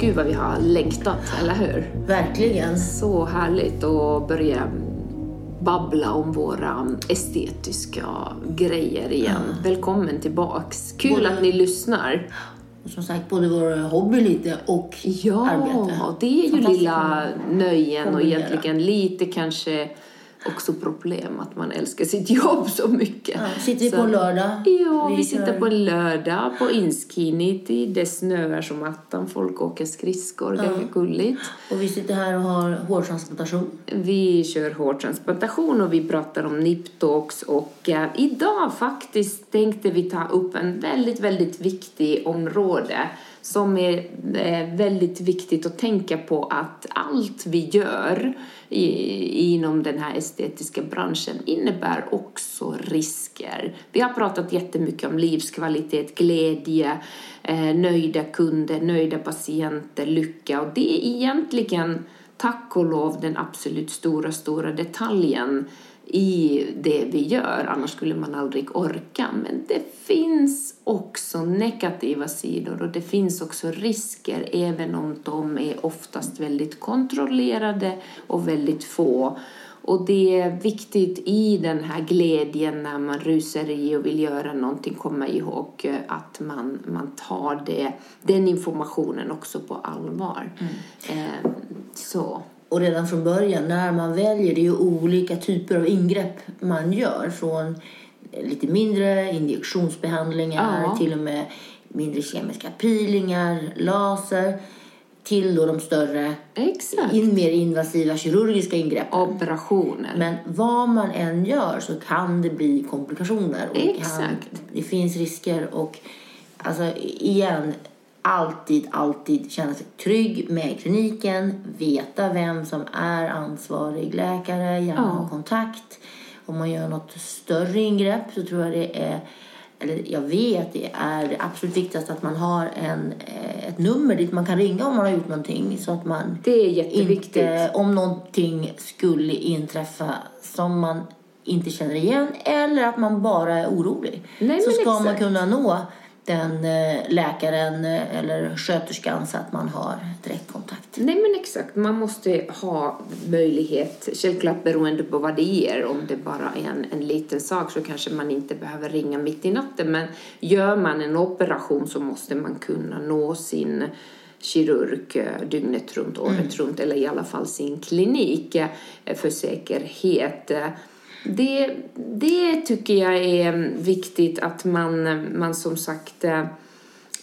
Gud vad vi har längtat, eller hur? Verkligen. Så härligt att börja babbla om våra estetiska grejer igen. Välkommen tillbaks. Kul Både- att ni lyssnar. Och som sagt, både vår hobby lite och Ja, arbete. det är ju lilla nöjen och egentligen lite kanske också problem att man älskar sitt jobb så mycket. Ja, sitter vi Så- på en lördag. Ja, vi, Vi sitter på en lördag på Inskinity. Det snöar som attan. Folk åker skridskor. Ganska gulligt. Och vi sitter här och har hårtransplantation. Vi kör hårtransplantation och vi pratar om Niptalks och eh, idag faktiskt tänkte vi ta upp en väldigt, väldigt viktig område som är eh, väldigt viktigt att tänka på att allt vi gör i, inom den här estetiska branschen innebär också risker. Vi har pratat jättemycket om livskvalitet, glädje, eh, nöjda kunder, nöjda patienter, lycka och det är egentligen tack och lov den absolut stora, stora detaljen i det vi gör. Annars skulle man aldrig orka. Men det finns också negativa sidor och det finns också risker även om de är oftast väldigt kontrollerade och väldigt få. Och det är viktigt i den här glädjen när man rusar i och vill göra någonting, komma ihåg att man, man tar det, den informationen också på allvar. Eh, så. Och redan från början, när man väljer, det är ju olika typer av ingrepp man gör. Från lite mindre injektionsbehandlingar Ja. till och med mindre kemiska peelingar, laser till då de större, Exakt. in, mer invasiva kirurgiska ingreppen. Operationer. Men vad man än gör så kan det bli komplikationer. Och det Kan, Exakt. det finns risker och alltså igen, alltid, alltid känna sig trygg med kliniken. Veta vem som är ansvarig läkare, gärna Ja. ha kontakt. Om man gör något större ingrepp så tror jag det är eller jag vet det är det absolut viktigaste att man har en, eh, ett nummer dit man kan ringa om man har gjort någonting så att man Det är jätteviktigt. inte, om någonting skulle inträffa som man inte känner igen eller att man bara är orolig. Nej, så ska man exakt. kunna nå den eh, läkaren eh, eller sköterskan så att man har direktkontakt. Nej men exakt, man måste ha möjlighet, självklart beroende på vad det ger, om det bara är en, en liten sak så kanske man inte behöver ringa mitt i natten men gör man en operation så måste man kunna nå sin kirurg eh, dygnet runt, året runt eller i alla fall sin klinik för säkerhet. Det, det tycker jag är viktigt att man, man som sagt eh,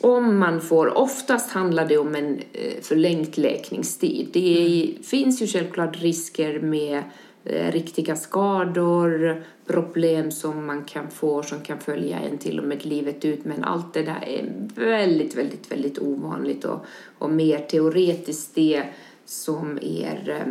om man får, oftast handlar det om en eh, förlängd läkningstid. Det är, finns ju självklart risker med eh, riktiga skador, problem som man kan få som kan följa en till och med livet ut. Men allt det där är väldigt, väldigt, väldigt ovanligt och, och mer teoretiskt det som är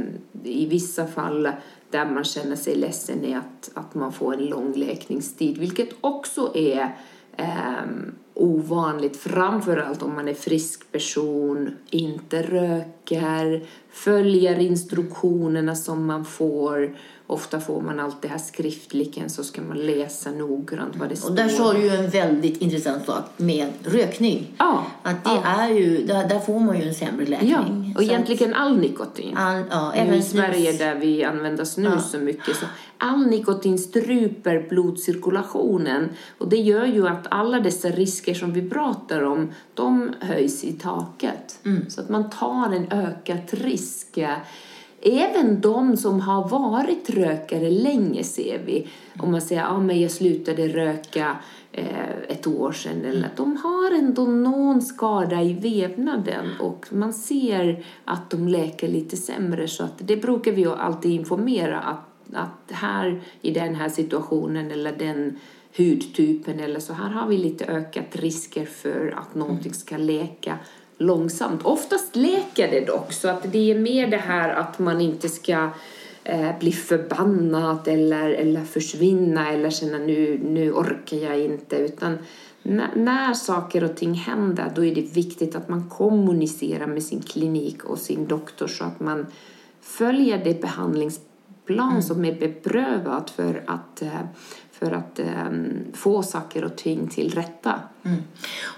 i vissa fall där man känner sig ledsen är att, att man får en lång läkningstid, vilket också är eh, ovanligt, framförallt om man är frisk person, inte röker, följer instruktionerna som man får. Ofta får man allt det här skriftligen så ska man läsa noggrant vad det står. Och där sa du ju en väldigt intressant sak med rökning. Ja, Att det ja. är ju, där, där får man ju en sämre läkning. ja, och Så egentligen all nikotin. att all, ja, Nu även i. Sverige där vi använder snus så mycket så all nikotin stryper blodcirkulationen och det gör ju att alla dessa risker som vi pratar om de höjs i taket. Så att man tar en ökad risk. Även de som har varit rökare länge ser vi. Om man säger att ah, men jag slutade röka eh, ett år sedan. Eller, de har ändå någon skada i vävnaden och man ser att de läker lite sämre. Så att det brukar vi ju alltid informera att, att här i den här situationen eller den hudtypen eller så här har vi lite ökat risker för att någonting ska läka långsamt. Oftast läker det dock så att det är mer det här att man inte ska eh, bli förbannad eller, eller försvinna eller känna nu, nu orkar jag inte utan när, när saker och ting händer då är det viktigt att man kommunicerar med sin klinik och sin doktor så att man följer det behandlingsplan som är beprövat för att, eh, för att um, få saker och ting till rätta. Mm.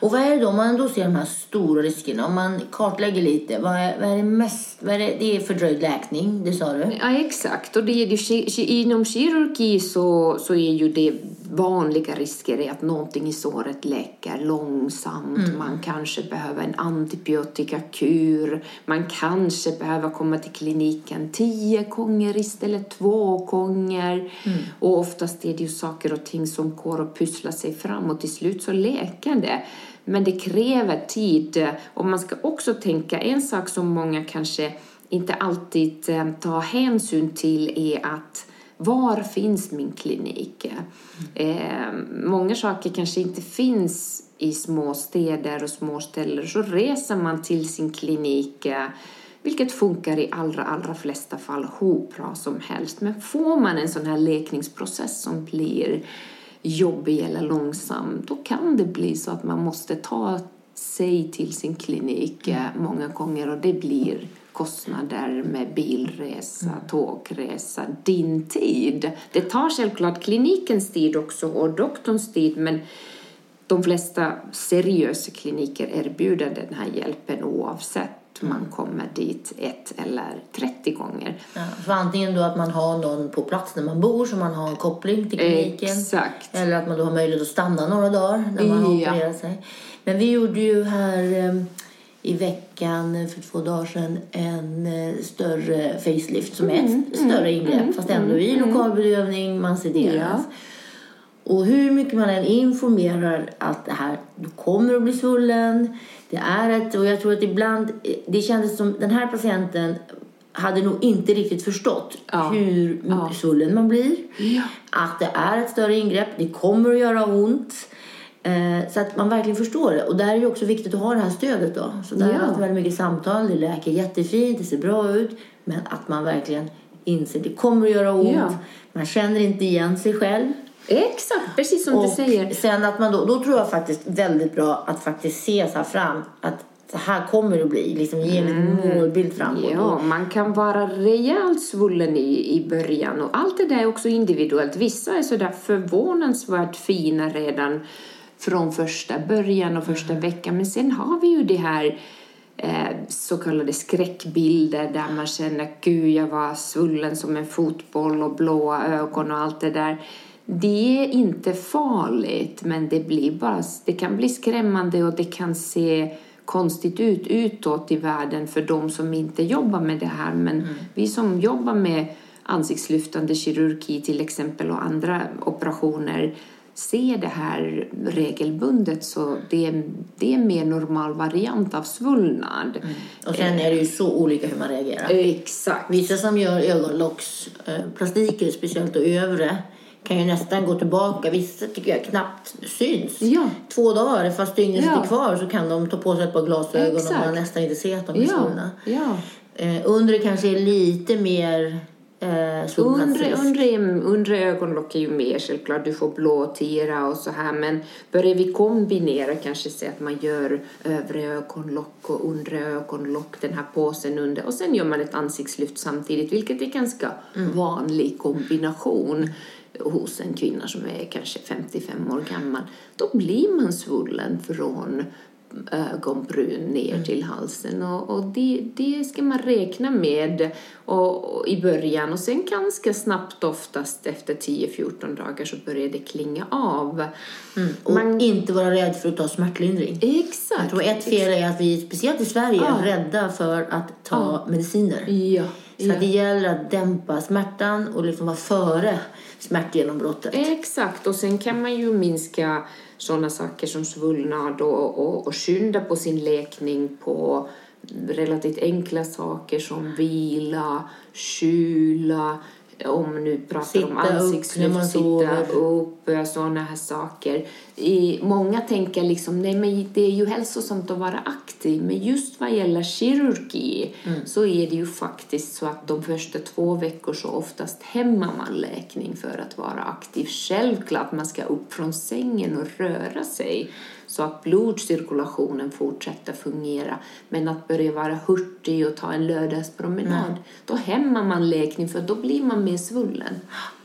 Och vad är det då, om man då ser de här stora riskerna, om man kartlägger lite, vad är, vad är det mest, vad är det, det är fördröjd läkning, det sa du? Ja, exakt. Och det är ju, inom kirurgi så, så är ju det vanliga risker är att någonting i såret läker långsamt. Mm. Man kanske behöver en antibiotikakur. Man kanske behöver komma till kliniken tio gånger istället två gånger. Mm. Och oftast är det ju saker och ting som går att pussla sig fram och till slut så läker det. Men det kräver tid. Och man ska också tänka, en sak som många kanske inte alltid eh, tar hänsyn till är att var finns min klinik? Eh, många saker kanske inte finns i små städer och små ställen. Så reser man till sin klinik, eh, vilket funkar i allra, allra flesta fall hur bra som helst. Men får man en sån här läkningsprocess som blir jobbig eller långsam, då kan det bli så att man måste ta sig till sin klinik eh, många gånger och det blir kostnader med bilresa, tågresa, din tid. Det tar självklart klinikens tid också och doktorns tid men de flesta seriösa kliniker erbjuder den här hjälpen oavsett man mm. kommer dit ett eller 30 gånger. Ja, så antingen då att man har någon på plats när man bor så man har en koppling till kliniken. Exakt. Eller att man då har möjlighet att stanna några dagar när man ja. opererat sig. Men vi gjorde ju här eh, i veckan för två dagar sedan en eh, större facelift som är ett mm, större ingrepp mm, fast ändå i mm, lokalbedövning, man sederas. Ja. Och hur mycket man än informerar att det här kommer att bli svullen, det är ett, och jag tror att ibland, det kändes som den här patienten hade nog inte riktigt förstått ja. hur ja. svullen man blir. Ja. Att det är ett större ingrepp, det kommer att göra ont. Eh, så att man verkligen förstår det. Och där är det också viktigt att ha det här stödet då. Så där ja. har jag väldigt mycket samtal, det läker jättefint, det ser bra ut. Men att man verkligen inser det kommer att göra ont. Ja. Man känner inte igen sig själv. Exakt, precis som och du säger. Sen att man då, då tror jag faktiskt väldigt bra att faktiskt se så här fram att så här kommer det att bli, liksom ge en mm. målbild framåt. Ja, man kan vara rejält svullen i, i början och allt det där är också individuellt. Vissa är sådär förvånansvärt fina redan från första början och första mm. veckan. Men sen har vi ju det här eh, så kallade skräckbilder där man känner gud jag var svullen som en fotboll och blåa ögon och allt det där. Det är inte farligt men det, blir bara, det kan bli skrämmande och det kan se konstigt ut utåt i världen för de som inte jobbar med det här. Men mm. vi som jobbar med ansiktslyftande kirurgi till exempel och andra operationer ser det här regelbundet så det är, det är en mer normal variant av svullnad. Mm. Och sen är det ju så olika hur man reagerar. Exakt. Vissa som gör ögonlocksplastiker, speciellt då övre, kan ju nästan gå tillbaka. Vissa tycker jag knappt syns. Ja. Två dagar, fast dygnet ja. sitter kvar, så kan de ta på sig ett par glasögon Exakt. och man nästan inte ser att de är ja. svullna. Ja. Eh, undre kanske är lite mer Eh, undre, undre, undre ögonlock är ju mer självklart, du får blåtira och så här men börjar vi kombinera kanske se att man gör övre ögonlock och undre ögonlock, den här påsen under och sen gör man ett ansiktslyft samtidigt vilket är ganska mm. vanlig kombination hos en kvinna som är kanske 55 år gammal. Då blir man svullen från ögonbryn ner mm. till halsen och, och det, det ska man räkna med och, och, i början och sen ganska snabbt oftast efter 10-14 dagar så börjar det klinga av. Mm. Och man, inte vara rädd för att ta smärtlindring. Exakt. Jag tror ett fel är att vi, speciellt i Sverige, är rädda för att ta ja. mediciner. Ja. Så ja. det gäller att dämpa smärtan och liksom vara före smärtgenombrottet. Exakt, och sen kan man ju minska sådana saker som svullnad och, och, och skynda på sin läkning på relativt enkla saker som vila, kyla, om nu pratar sitta om ansiktslyft, sitta upp, sådana här saker. I, många tänker liksom, nej men det är ju hälsosamt att vara aktiv, men just vad gäller kirurgi mm. så är det ju faktiskt så att de första två veckor så oftast hämmar man läkning för att vara aktiv. Självklart man ska upp från sängen och röra sig så att blodcirkulationen fortsätter fungera. Men att börja vara hurtig och ta en lördagspromenad, mm. då hämmar man läkning för då blir man mer svullen.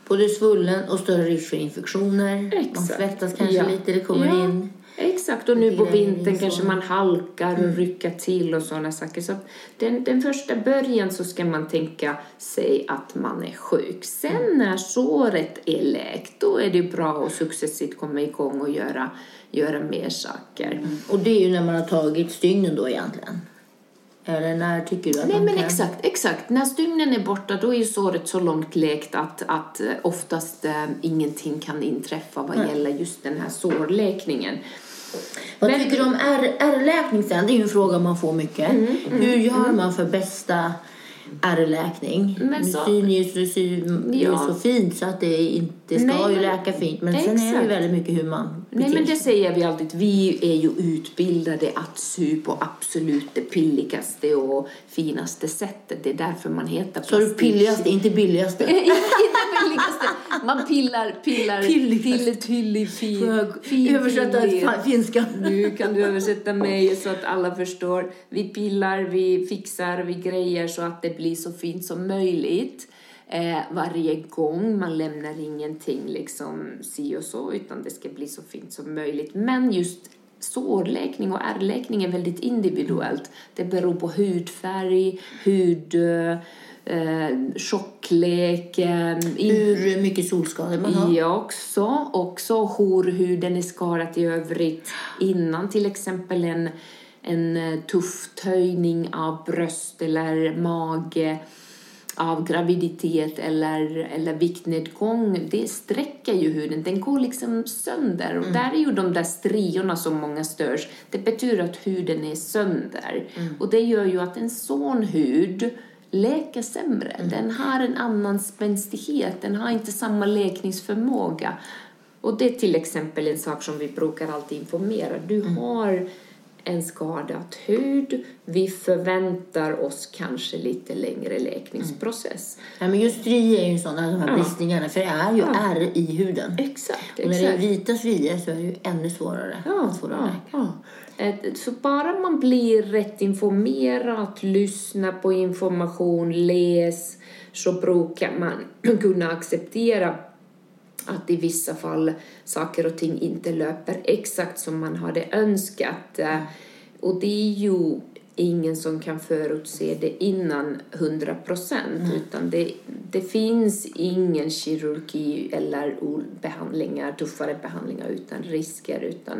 Både svullen och större risk för infektioner. Man Exakt. svettas kanske Ja. lite, det kommer Ja. in. Exakt, och nu på vintern kanske man halkar Mm. och rycker till och sådana saker. Så den, den första början så ska man tänka sig att man är sjuk. Sen Mm. när såret är läkt, då är det bra att successivt komma igång och göra, göra mer saker. Och det är ju när man har tagit stygnen då egentligen. Eller när tycker du att Nej men kan... exakt, exakt. När stygnen är borta då är ju såret så långt läkt att, att eh, oftast eh, ingenting kan inträffa vad gäller just den här sårläkningen. Vad Men- tycker du om R- R-läkning sen? Det är ju en fråga man får mycket. Mm, Hur gör man för bästa R-läkning? Men så- syr ni ju så, det är Ja. så fint så att det inte ska Nej, ju läka fint. Men sen är det ju Exakt. väldigt mycket hur man Nej men det säger vi alltid, vi är ju utbildade att sy på absolut det pilligaste och finaste sättet. Det är därför man heter Så du pilligaste, inte billigaste. inte billigaste. Man pillar, pillar, fin, Får jag fin, översätta finska? Nu kan du översätta mig så att alla förstår. Vi pillar, vi fixar, vi grejer så att det blir så fint som möjligt. Eh, varje gång man lämnar ingenting liksom si och så utan det ska bli så fint som möjligt. Men just sårläkning och ärrläkning är väldigt individuellt. Det beror på hudfärg, hud, eh, tjocklek, eh, Hur mycket solskador man har. Ja, också. Också hur huden är skadat i övrigt innan till exempel en, en eh, tuff töjning av bröst eller mage av graviditet eller, eller viktnedgång, det sträcker ju huden. Den går liksom sönder. Och där är ju de där striorna som många störs. Det betyder att huden är sönder. Och det gör ju att en sån hud läker sämre. Den har en annan spänstighet. Den har inte samma läkningsförmåga. Och det är till exempel en sak som vi brukar alltid informera. Du har en skadad hud. Vi förväntar oss kanske lite längre läkningsprocess. Ja, men just stri är ju sådana, de här Ja. bristningarna, för det är ju ärr i huden. Exakt, Och när det är vita strior så är det ju ännu svårare Ja, att få det ja, ja. Eh, Så bara man blir rätt informerad, lyssna på information, läs, så brukar man kunna acceptera att i vissa fall saker och ting inte löper exakt som man hade önskat. Eh, Och det är ju ingen som kan förutse det innan 100 procent. Utan det, det finns ingen kirurgi eller behandlingar, tuffare behandlingar utan risker. Utan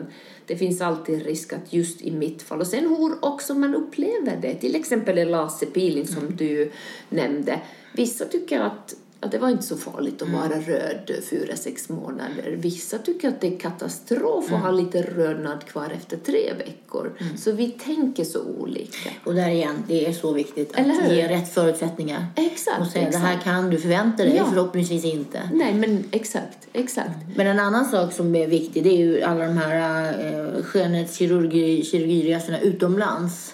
det finns alltid risk att just i mitt fall. Och sen hur också man upplever det. Till exempel en laserpeeling som du nämnde. Vissa tycker att att det var inte så farligt att vara röd fyra, sex månader. Vissa tycker att det är katastrof att ha lite rödnad kvar efter tre veckor. Så vi tänker så olika. Och där igen, det är så viktigt att ge rätt förutsättningar. Exakt, Och säga, det exakt. här kan du förvänta dig, Ja. förhoppningsvis inte. Nej, men exakt, exakt. Men en annan sak som är viktig det är ju alla de här eh, skönhetskirurgiresorna utomlands.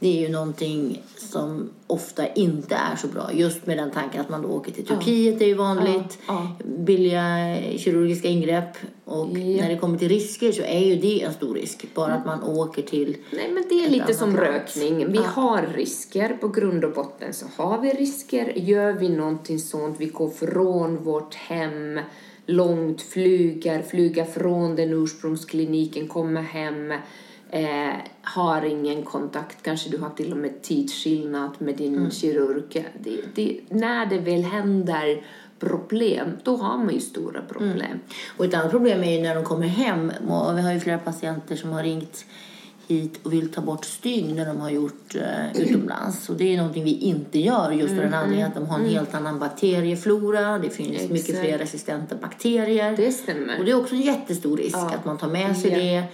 Det är ju någonting som ofta inte är så bra. Just med den tanken att man då åker till Turkiet, det är ju vanligt. Ja, Billiga kirurgiska ingrepp. Och Ja. när det kommer till risker så är ju det en stor risk. Bara att man åker till... Nej, men det är lite som land. rökning. Vi har risker. På grund och botten så har vi risker. Gör vi någonting sånt, vi går från vårt hem långt, flyger, flyger från den ursprungskliniken, kommer hem, eh, har ingen kontakt, kanske du har till och med tidsskillnad med din kirurg. Det, det, när det väl händer problem, då har man ju stora problem. Och ett annat problem är ju när de kommer hem. Och Vi har ju flera patienter som har ringt hit och vill ta bort stygn när de har gjort eh, utomlands. Och det är någonting vi inte gör just för den anledningen att de har en helt annan bakterieflora. Det finns mycket Exakt. fler resistenta bakterier. Det stämmer. Och det är också en jättestor risk Ja. att man tar med sig Ja. det.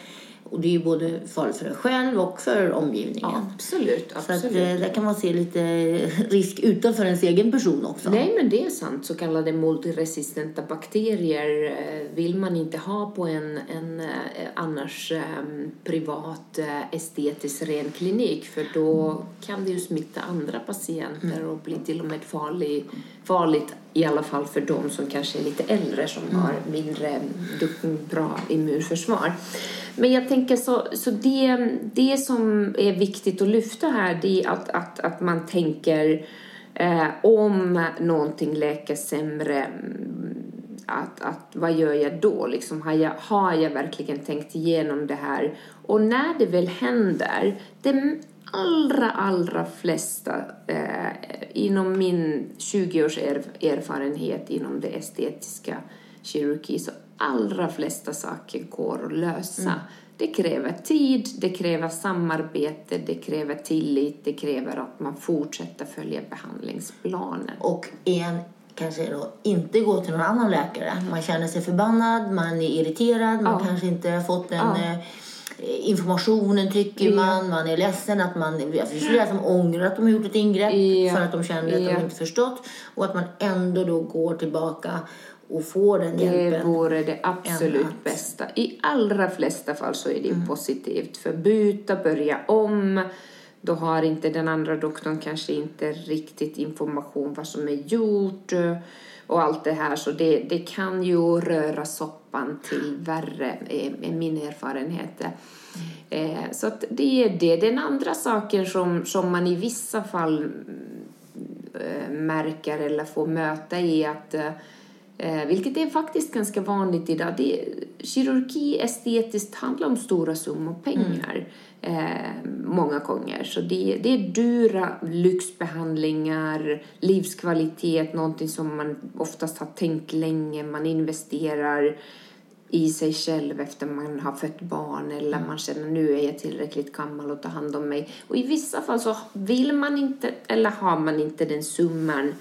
Och det är ju både farligt för en själv och för omgivningen. Ja, absolut, Så att, absolut. eh, där kan man se lite risk utanför ens egen person också. Nej, men det är sant. Så kallade multiresistenta bakterier eh, vill man inte ha på en, en eh, annars eh, privat eh, estetisk ren klinik för då kan det ju smitta andra patienter och bli till och med farlig, farligt i alla fall för de som kanske är lite äldre som har mindre bra immunförsvar. Men jag tänker så, så det, det som är viktigt att lyfta här det är att, att, att man tänker Eh, om någonting läker sämre, mm, att, att vad gör jag då? Liksom, har, jag, har jag verkligen tänkt igenom det här? Och när det väl händer, de allra, allra flesta eh, inom min 20 års erfarenhet inom det estetiska kirurgi så allra flesta saker går att lösa. Mm. Det kräver tid, det kräver samarbete, det kräver tillit, det kräver att man fortsätter följa behandlingsplanen. Och en kanske då inte gå till någon annan läkare. Man känner sig förbannad, man är irriterad, man ja. kanske inte har fått den ja. Informationen tycker ja. man, man är ledsen att man, det finns flera som ångrar att de har gjort ett ingrepp för att de känner att de inte förstått och att man ändå då går tillbaka och får den hjälpen. Det vore det absolut att... bästa. I allra flesta fall så är det mm. positivt. För byta, börja om. Då har inte den andra doktorn kanske inte riktigt information vad som är gjort och allt det här. Så det, det kan ju röra soppan till värre, är min erfarenhet. Eh, så att det är det. Den andra saken som, som man i vissa fall eh, märker eller får möta är att eh, vilket är faktiskt ganska vanligt idag. Det, kirurgi estetiskt handlar om stora summor pengar mm. eh, många gånger. Så det, det är dyra lyxbehandlingar, livskvalitet, någonting som man oftast har tänkt länge. Man investerar i sig själv efter man har fött barn eller man känner nu är jag tillräckligt gammal att ta hand om mig. Och i vissa fall så vill man inte eller har man inte den summan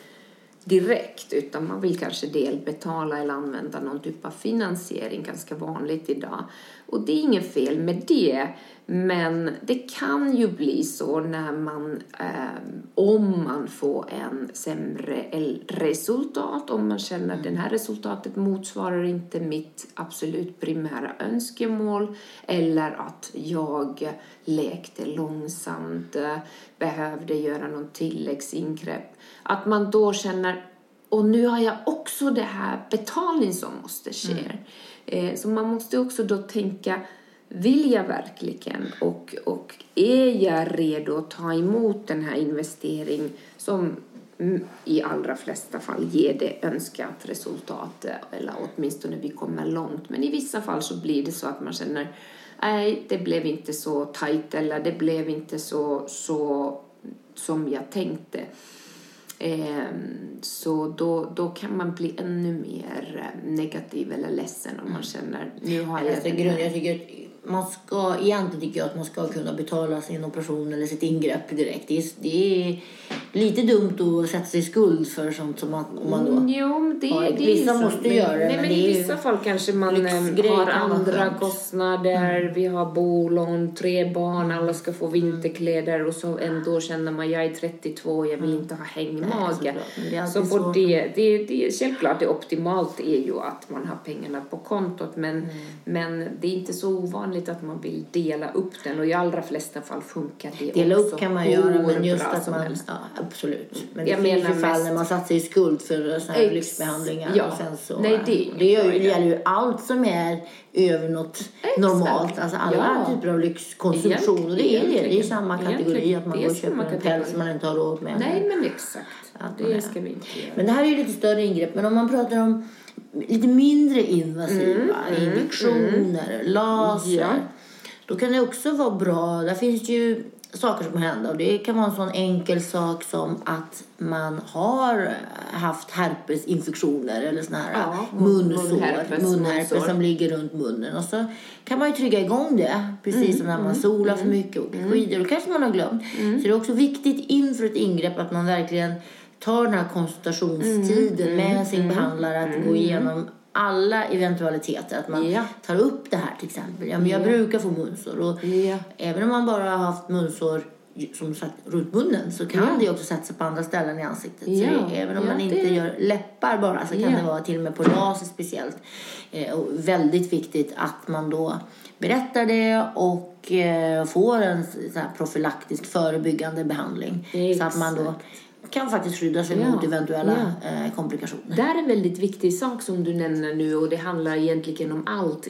direkt utan man vill kanske delbetala eller använda någon typ av finansiering, ganska vanligt idag. Och det är inget fel med det, men det kan ju bli så när man, eh, om man får en sämre resultat, om man känner att det här resultatet motsvarar inte mitt absolut primära önskemål eller att jag lekte långsamt, behövde göra någon tilläggsingrepp att man då känner och nu har jag också det här betalning som måste ske. Mm. Eh, så man måste också då tänka, vill jag verkligen och, och är jag redo att ta emot den här investeringen som i allra flesta fall ger det önskat resultat eh, eller åtminstone vi kommer långt. Men i vissa fall så blir det så att man känner nej, det blev inte så tajt eller det blev inte så, så som jag tänkte. Ehm, så då, då kan man bli ännu mer eh, negativ eller ledsen om man mm. känner nu har jag... Alltså, grund, jag tycker man ska, egentligen tycker jag att man ska kunna betala sin operation eller sitt ingrepp direkt. Det är, det är lite dumt att sätta sig i skuld för sånt som man, om man då mm, Jo, det, har, det Vissa måste göra det. Nej, men, i vissa fall kanske man eh, har andra kostnader. Mm. Vi har bolån, tre barn, alla ska få vinterkläder och så ändå känner man jag är 32 jag vill mm. inte ha hängmage. Nej, så på det, det, det, självklart det optimalt är ju att man har pengarna på kontot men, mm. men det är inte så ovanligt vanligt att man vill dela upp den och i allra flesta fall funkar det. Dela upp kan man göra men just att man, ja absolut. Men det jag finns ju fall när man satt sig i skuld för sådana här lyxbehandlingar ja. och sen så. Nej, det, det, gäller ju allt som är över något Exakt. normalt. Alltså alla ja. typer av lyxkonsumtion. Och det är det. Det är samma kategori att man går och köper en päls man inte har råd med. Nej men exakt. det ska vi inte göra. Men det här är ju lite större ingrepp. Men om man pratar om lite mindre invasiva mm, mm injektioner, mm, laser. Ja. Då kan det också vara bra. Där finns ju saker som hända. Och det kan vara en sån enkel sak som att man har haft herpesinfektioner eller såna här ja, munsår, munherpes, munherpes som ligger runt munnen. Och så kan man ju trygga igång det, precis mm, som när man mm, solar för mm, mycket och mm. skidor. Då kanske man har glömt. Mm. Så det är också viktigt inför ett ingrepp att man verkligen tar den här konsultationstiden mm, med sin behandlare att gå igenom alla eventualiteter. Att man ja. tar upp det här till exempel. Ja, men jag ja. brukar få munsår. Och ja. Även om man bara har haft munsår som sagt runt munnen så kan det också sätta sig på andra ställen i ansiktet. Så det, även om man inte det... gör läppar bara så kan det vara till och med på laser speciellt. Eh, och väldigt viktigt att man då berättar det och eh, får en så här, profylaktisk förebyggande behandling. Exakt. Så att man då kan faktiskt skydda sig ja. mot eventuella ja. eh, komplikationer. Det är en väldigt viktig sak som du nämner nu och det handlar egentligen om allt,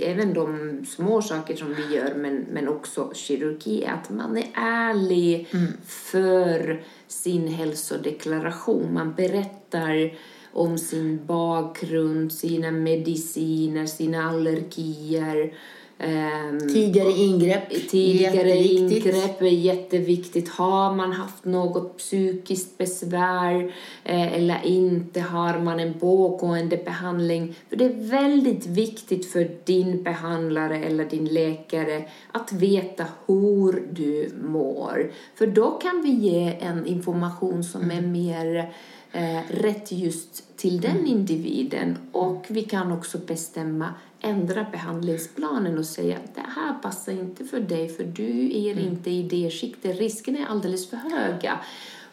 även de små saker som vi gör men, men också kirurgi, att man är ärlig mm. för sin hälsodeklaration. Man berättar om sin bakgrund, sina mediciner, sina allergier. Ehm, tidigare ingrepp. Tidigare ingrepp är jätteviktigt. Har man haft något psykiskt besvär eh, eller inte, har man en pågående behandling. För det är väldigt viktigt för din behandlare eller din läkare att veta hur du mår. För då kan vi ge en information som är mer eh, rätt just till den mm. individen och vi kan också bestämma ändra behandlingsplanen och säga att det här passar inte för dig för du är mm. inte i det skiktet, riskerna är alldeles för höga.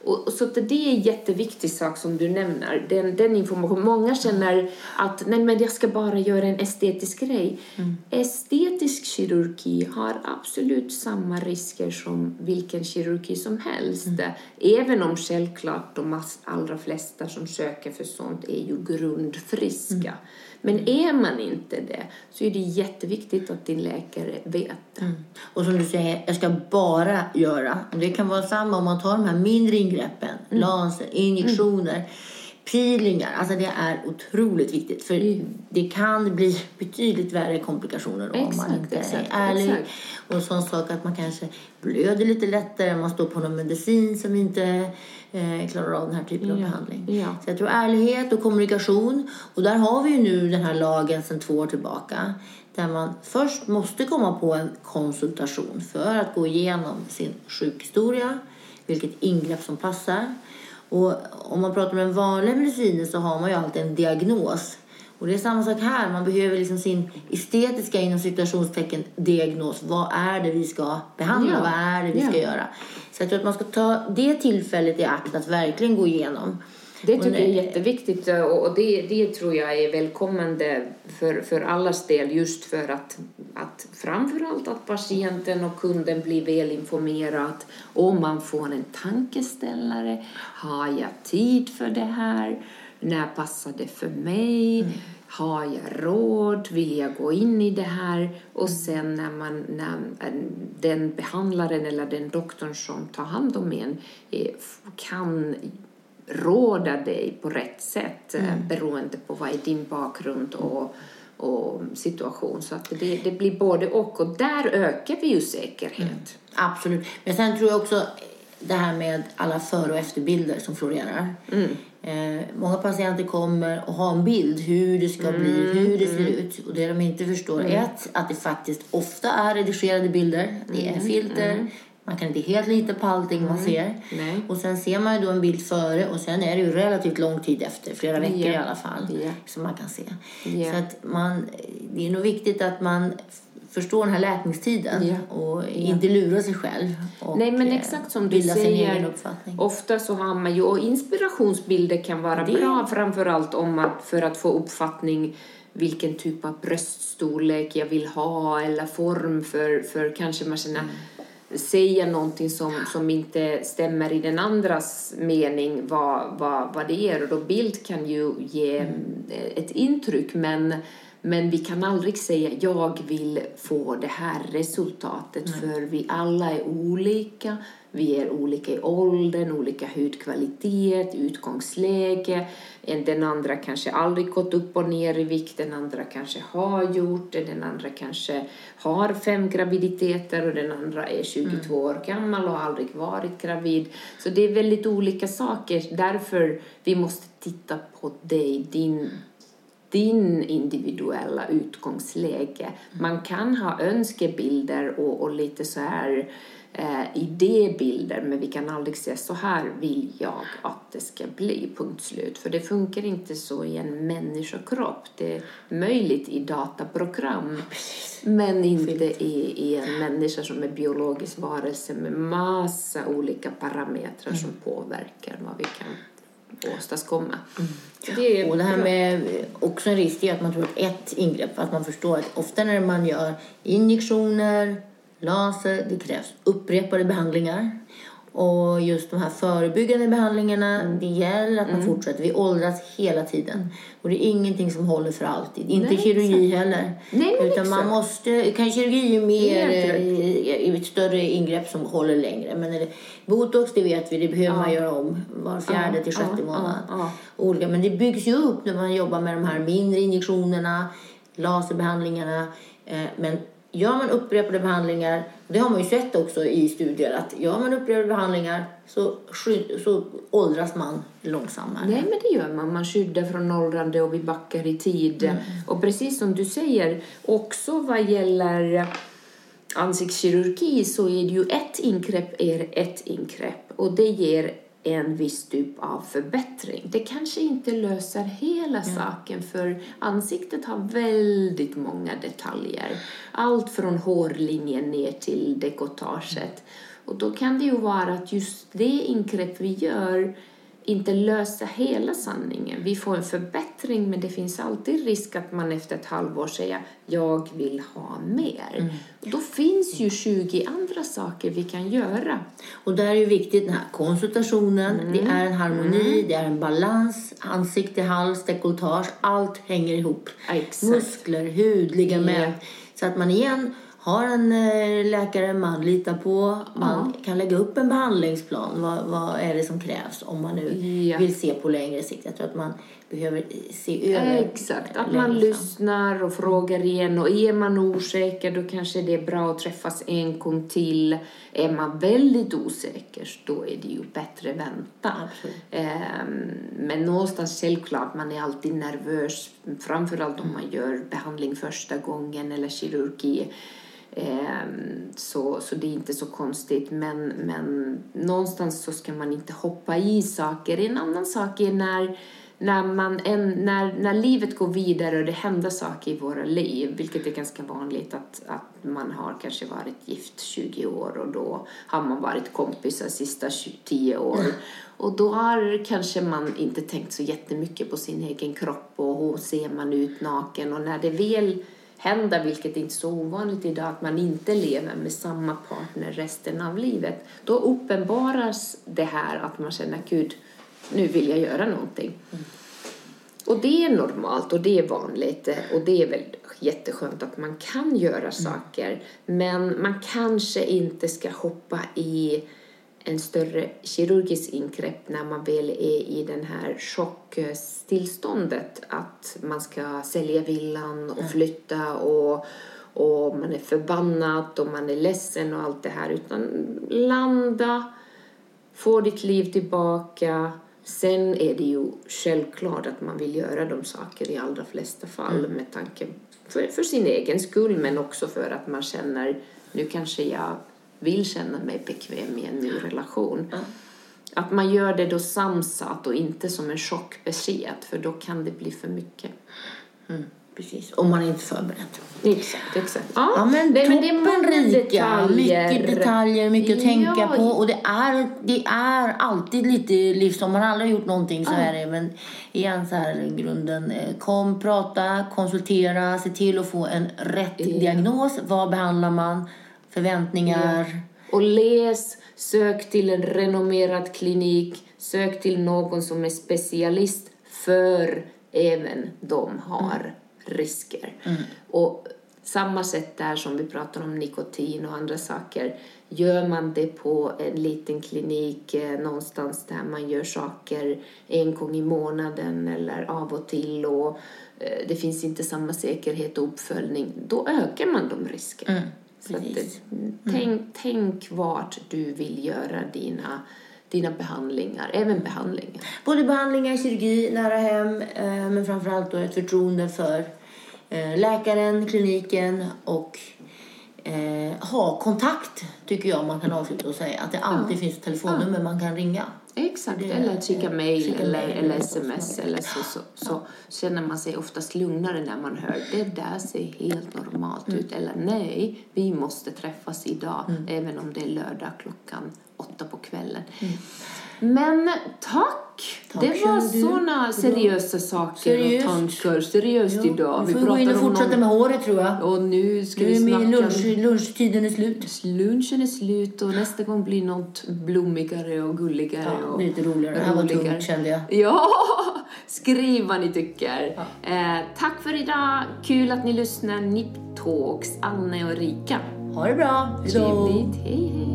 Och, och så det är en jätteviktig sak som du nämner, den, den informationen. Många känner att nej men jag ska bara göra en estetisk grej. Mm. Estetisk kirurgi har absolut samma risker som vilken kirurgi som helst. Mm. Även om självklart de allra flesta som söker för sånt är ju grundfriska. Men är man inte det så är det jätteviktigt att din läkare vet. Mm. Och som du säger, jag ska bara göra. Det kan vara samma om man tar de här mindre ingreppen, mm. laser, injektioner. Mm peelingar, alltså det är otroligt viktigt för mm. det kan bli betydligt värre komplikationer om exakt, man inte exakt, är ärlig. Exakt. Och sån sak att man kanske blöder lite lättare, man står på någon medicin som inte eh, klarar av den här typen ja. av behandling. Ja. Så jag tror ärlighet och kommunikation och där har vi ju nu den här lagen sedan två år tillbaka där man först måste komma på en konsultation för att gå igenom sin sjukhistoria, vilket ingrepp som passar och om man pratar om den vanliga medicinen så har man ju alltid en diagnos. Och det är samma sak här. Man behöver liksom sin estetiska inom citationstecken diagnos. Vad är det vi ska behandla? Ja. Vad är det vi ja. ska göra? Så jag tror att man ska ta det tillfället i akt att verkligen gå igenom. Det tycker jag är jätteviktigt och det, det tror jag är välkommande för, för allas del just för att, att framförallt att patienten och kunden blir väl informerad och man får en tankeställare. Har jag tid för det här? När passar det för mig? Mm. Har jag råd? Vill jag gå in i det här? Och mm. sen när, man, när den behandlaren eller den doktorn som tar hand om en eh, kan råda dig på rätt sätt eh, mm. beroende på vad är din bakgrund och, och situation. Så att det, det blir både och och där ökar vi ju säkerhet. Mm. Absolut. Men sen tror jag också det här med alla före och efterbilder som florerar. Mm. Eh, många patienter kommer och har en bild hur det ska bli, mm, hur det ser mm. ut. Och det de inte förstår är ett, att det faktiskt ofta är redigerade bilder. Det är mm, filter, man kan inte helt lita på allting man ser. Nej. Och sen ser man ju då en bild före och sen är det ju relativt lång tid efter, flera veckor yeah. i alla fall, yeah. som man kan se. Yeah. Så att man, det är nog viktigt att man förstår den här läkningstiden yeah. och inte lurar sig själv. Och Nej, men exakt som du säger. Ofta så har man ju, och inspirationsbilder kan vara det. bra framförallt om man, för att få uppfattning vilken typ av bröststorlek jag vill ha eller form för, för kanske man känner mm säga någonting som, som inte stämmer i den andras mening vad, vad, vad det är. Och då bild kan ju ge mm. ett intryck men, men vi kan aldrig säga jag vill få det här resultatet mm. för vi alla är olika vi är olika i åldern, olika hudkvalitet, utgångsläge. Den andra kanske aldrig gått upp och ner i vikt, den andra kanske har gjort det, den andra kanske har fem graviditeter och den andra är 22 mm. år gammal och aldrig varit gravid. Så det är väldigt olika saker. Därför vi måste titta på dig, din din individuella utgångsläge. Man kan ha önskebilder och, och lite så här eh, idébilder men vi kan aldrig säga så här vill jag att det ska bli, punkt slut. För det funkar inte så i en människokropp. Det är möjligt i dataprogram men inte i, i en människa som är biologisk varelse med massa olika parametrar mm. som påverkar vad vi kan åstadkomma. Mm. Det och det här med också en risk är att man tror att ett ingrepp, att man förstår att ofta när man gör injektioner, laser, det krävs upprepade behandlingar. Och just de här förebyggande behandlingarna, Mm. det gäller att man fortsätter. Vi åldras hela tiden. Och det är ingenting som håller för alltid. Inte Nej, kirurgi heller. Nej, Utan man exakt. måste, kan kirurgi är mer eh, i ett större ingrepp som håller längre. Men är det, botox, det vet vi, det behöver man göra om var fjärde Ja, till sjätte ja, månad. ja, ja. Olika, men det byggs ju upp när man jobbar med de här mindre injektionerna, laserbehandlingarna. Eh, men gör man upprepade behandlingar, det har man ju sett också i studier, att gör man upprepade behandlingar så, så åldras man långsammare. Nej, men det gör man. Man skyddar från åldrande och vi backar i tid. Mm. Och precis som du säger, också vad gäller ansiktskirurgi så är det ju ett ingrepp är ett ingrepp och det ger en viss typ av förbättring. Det kanske inte löser hela saken för ansiktet har väldigt många detaljer. Allt från hårlinjen ner till dekotaget. Och då kan det ju vara att just det ingrepp vi gör inte löser hela sanningen. Vi får en förbättring men det finns alltid risk att man efter ett halvår säger jag vill ha mer. Då finns ju 20 andra saker vi kan göra. Och där är ju viktigt den här konsultationen. Det är en harmoni, det är en balans, ansikte, hals, dekolletage. Allt hänger ihop. Exakt. Muskler, hud, ligament. Så att man igen har en eh, läkare man litar på. Man kan lägga upp en behandlingsplan. Vad, vad är det som krävs om man nu Ja. vill se på längre sikt? Jag tror att man behöver se över Exakt, att man lyssnar och frågar igen och är man osäker då kanske det är bra att träffas en gång till. Är man väldigt osäker då är det ju bättre vänta. Absolut. Ehm, men någonstans självklart, man är alltid nervös, framförallt om man gör behandling första gången eller kirurgi. Ehm, så, så det är inte så konstigt, men, men någonstans så ska man inte hoppa i saker. En annan sak är när, när, man en, när, när livet går vidare och det händer saker i våra liv, vilket är ganska vanligt att, att man har kanske varit gift 20 år och då har man varit kompisar sista 20, 10 år. Och då har kanske man inte tänkt så jättemycket på sin egen kropp och hur ser man ut naken och när det väl händer, vilket är inte så ovanligt idag, att man inte lever med samma partner resten av livet, då uppenbaras det här att man känner gud, nu vill jag göra någonting. Och det är normalt och det är vanligt och det är väl jätteskönt att man kan göra saker. Men man kanske inte ska hoppa i en större kirurgisk ingrepp när man väl är i den här chocktillståndet att man ska sälja villan och flytta och, och man är förbannad och man är ledsen och allt det här utan landa, få ditt liv tillbaka. Sen är det ju självklart att man vill göra de saker i allra flesta fall med tanke för, för sin egen skull men också för att man känner nu kanske jag vill känna mig bekväm i en ny relation. Att man gör det då samsat och inte som en chockbesked för då kan det bli för mycket. Mm, precis, om man är inte förberedd. Exakt, exakt. Ja, Ja, men det, men det är rika. detaljer. Mycket detaljer, mycket att tänka Ja, på. Och det är, det är alltid lite livsform. Man har aldrig gjort någonting så här. Men igen så här grunden. eh, Kom, prata, konsultera, se till att få en rätt diagnos. Vad behandlar man? Förväntningar. Och läs, sök till en renommerad klinik, sök till någon som är specialist för även de har risker. Och samma sätt där som vi pratar om nikotin och andra saker. Gör man det på en liten klinik eh, någonstans där man gör saker en gång i månaden eller av och till och eh, det finns inte samma säkerhet och uppföljning, då ökar man de riskerna. Så att, precis. det- tänk, tänk vart du vill göra dina, dina behandlingar, även behandlingar. Både behandlingar, kirurgi, nära hem. eh, Men framförallt då ett förtroende för eh, läkaren, kliniken och eh, ha kontakt, tycker jag man kan avsluta och säga. Att det alltid finns ett telefonnummer man kan ringa. Exakt, eller skicka mejl eller, eller sms eller så, så, så känner man sig oftast lugnare när man hör. Det där ser helt normalt ut. Eller nej, vi måste träffas idag även om det är lördag klockan åtta på kvällen. Men tack! Tack det var såna seriösa saker Seriöst. och tankar. Seriöst idag. Vi får gå in och fortsätta någon- med håret tror jag. Och nu ska Nu vi snacka... lunch, lunchtiden är slut. Lunchen är slut och nästa gång blir något blommigare och gulligare. Ja, och lite roligare. Det här var roligare. tungt kände jag. Ja, skriv vad ni tycker. Eh, tack för idag. Kul att ni lyssnar. Nip Talks, Anne och Rika. Ha det bra. Hejdå. Trevligt. Hej, hej.